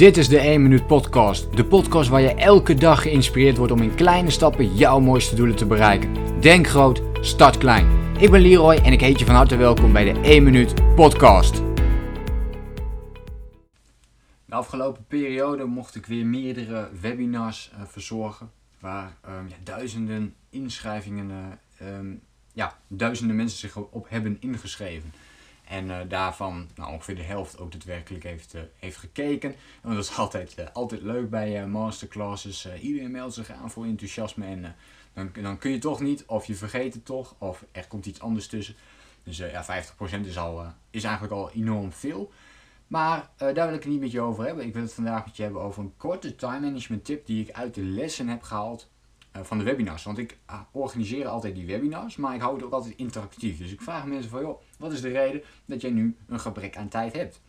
Dit is de 1 Minuut Podcast. De podcast waar je elke dag geïnspireerd wordt om in kleine stappen jouw mooiste doelen te bereiken. Denk groot, start klein. Ik ben Leroy en ik heet je van harte welkom bij de 1 Minuut Podcast. De afgelopen periode mocht ik weer meerdere webinars uh, verzorgen. Waar um, ja, duizenden inschrijvingen, uh, um, ja, duizenden mensen zich op hebben ingeschreven. En uh, daarvan nou, ongeveer de helft ook daadwerkelijk heeft, uh, heeft gekeken. En dat is altijd, uh, altijd leuk bij masterclasses. iedereen meldt zich aan voor enthousiasme. En dan, dan kun je toch niet, of je vergeet het toch, of er komt iets anders tussen. Dus ja, 50% is, al, is eigenlijk al enorm veel. Maar daar wil ik het niet met je over hebben. Ik wil het vandaag met je hebben over een korte time management tip die ik uit de lessen heb gehaald van de webinars. Want ik uh, organiseer altijd die webinars, maar ik hou het ook altijd interactief. Dus ik vraag mensen van, joh, wat is de reden dat jij nu een gebrek aan tijd hebt?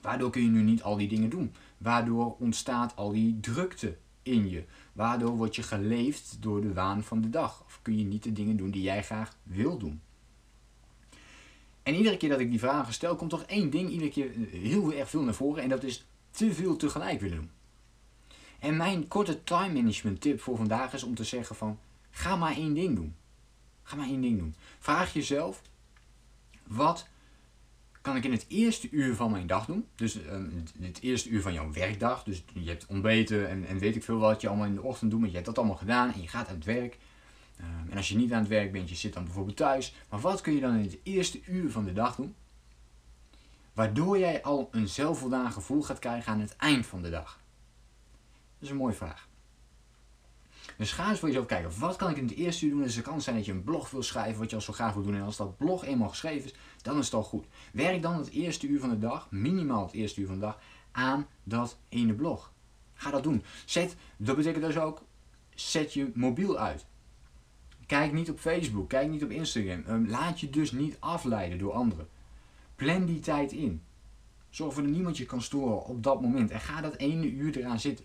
Waardoor kun je nu niet al die dingen doen? Waardoor ontstaat al die drukte in je? Waardoor word je geleefd door de waan van de dag? Of kun je niet de dingen doen die jij graag wil doen? En iedere keer dat ik die vragen stel, komt toch één ding iedere keer heel erg veel naar voren. En dat is te veel tegelijk willen doen. En mijn korte time management tip voor vandaag is om te zeggen van ga maar één ding doen. Ga maar één ding doen. Vraag jezelf wat kan ik in het eerste uur van mijn dag doen? Dus um, het eerste uur van jouw werkdag. Dus je hebt ontbeten en, en weet ik veel wat je allemaal in de ochtend doet. Maar je hebt dat allemaal gedaan en je gaat aan het werk. Um, en als je niet aan het werk bent, je zit dan bijvoorbeeld thuis. Maar wat kun je dan in het eerste uur van de dag doen? Waardoor jij al een zelfvoldaan gevoel gaat krijgen aan het eind van de dag. Dat is een mooie vraag. Dus ga eens voor jezelf kijken, wat kan ik in het eerste uur doen? Dus het kan zijn dat je een blog wil schrijven, wat je al zo graag wil doen. En als dat blog eenmaal geschreven is, dan is het al goed. Werk dan het eerste uur van de dag, minimaal het eerste uur van de dag, aan dat ene blog. Ga dat doen. Zet, dat betekent dus ook, zet je mobiel uit. Kijk niet op Facebook, kijk niet op Instagram. Ehm, laat je dus niet afleiden door anderen. Plan die tijd in. Zorg ervoor dat niemand je kan storen op dat moment. En ga dat ene uur eraan zitten.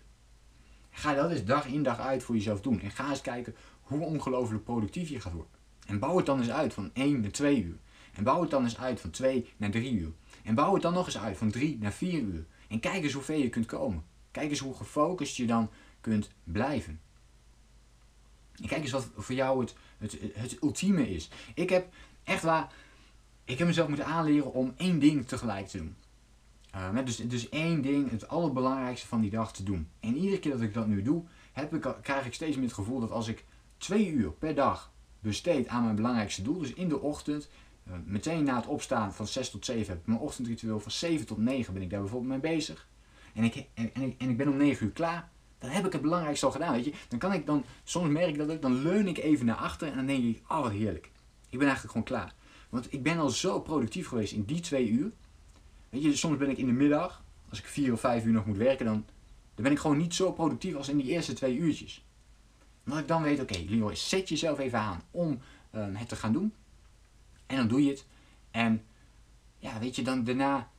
Ga dat eens dag in dag uit voor jezelf doen. En ga eens kijken hoe ongelooflijk productief je gaat worden. En bouw het dan eens uit van 1 naar 2 uur. En bouw het dan eens uit van 2 naar 3 uur. En bouw het dan nog eens uit van 3 naar 4 uur. En kijk eens hoe ver je kunt komen. Kijk eens hoe gefocust je dan kunt blijven. En kijk eens wat voor jou het, het, het ultieme is. Ik heb echt waar, ik heb mezelf moeten aanleren om één ding tegelijk te doen. Uh, dus, dus één ding, het allerbelangrijkste van die dag te doen. En iedere keer dat ik dat nu doe, heb ik, krijg ik steeds meer het gevoel dat als ik twee uur per dag besteed aan mijn belangrijkste doel, dus in de ochtend, uh, meteen na het opstaan van 6 tot 7 heb ik mijn ochtendritueel, van 7 tot 9 ben ik daar bijvoorbeeld mee bezig. En ik, en, ik, en ik ben om 9 uur klaar. Dan heb ik het belangrijkste al gedaan, weet je. Dan kan ik dan, soms merk ik dat ik, dan leun ik even naar achter en dan denk ik, oh heerlijk. Ik ben eigenlijk gewoon klaar. Want ik ben al zo productief geweest in die twee uur. Weet je, soms ben ik in de middag, als ik vier of vijf uur nog moet werken, dan, dan ben ik gewoon niet zo productief als in die eerste twee uurtjes. Omdat ik dan weet, oké, okay, zet jezelf even aan om um, het te gaan doen. En dan doe je het. En ja, weet je, dan daarna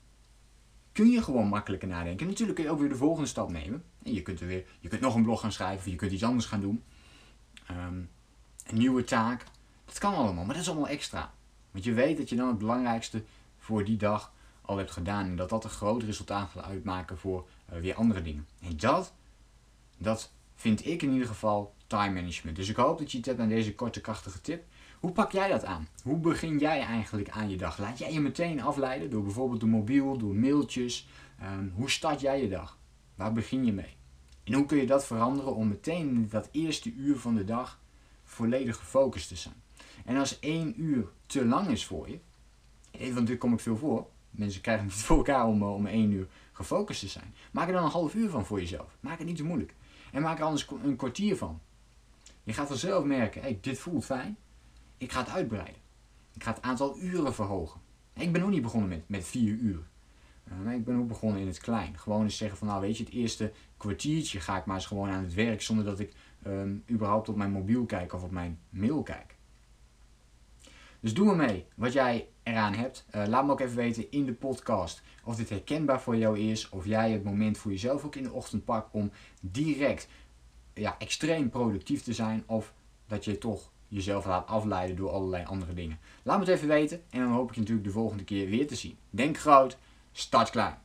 kun je gewoon makkelijker nadenken. En natuurlijk kun je ook weer de volgende stap nemen. En je kunt, er weer, je kunt nog een blog gaan schrijven of je kunt iets anders gaan doen. Um, een nieuwe taak. Dat kan allemaal, maar dat is allemaal extra. Want je weet dat je dan het belangrijkste voor die dag al hebt gedaan. En dat dat een groot resultaat gaat uitmaken voor uh, weer andere dingen. En dat, dat vind ik in ieder geval time management. Dus ik hoop dat je het hebt aan deze korte, krachtige tip. Hoe pak jij dat aan? Hoe begin jij eigenlijk aan je dag? Laat jij je meteen afleiden door bijvoorbeeld de mobiel, door mailtjes? Um, hoe start jij je dag? Waar begin je mee? En hoe kun je dat veranderen om meteen dat eerste uur van de dag volledig gefocust te zijn? En als één uur te lang is voor je, want dit kom ik veel voor, mensen krijgen het voor elkaar om, eh, om één uur gefocust te zijn. Maak er dan een half uur van voor jezelf. Maak het niet te moeilijk. En maak er anders een kwartier van. Je gaat vanzelf merken, hey, dit voelt fijn. Ik ga het uitbreiden. Ik ga het aantal uren verhogen. Ik ben ook niet begonnen met, met vier uur. Uh, ik ben ook begonnen in het klein. Gewoon eens zeggen van nou weet je, het eerste kwartiertje ga ik maar eens gewoon aan het werk zonder dat ik um, überhaupt op mijn mobiel kijk of op mijn mail kijk. Dus doe ermee wat jij eraan hebt. Uh, laat me ook even weten in de podcast of dit herkenbaar voor jou is. Of jij het moment voor jezelf ook in de ochtend pakt om direct ja, extreem productief te zijn. Of dat je toch jezelf laat afleiden door allerlei andere dingen. Laat me het even weten en dan hoop ik je natuurlijk de volgende keer weer te zien. Denk groot, start klein.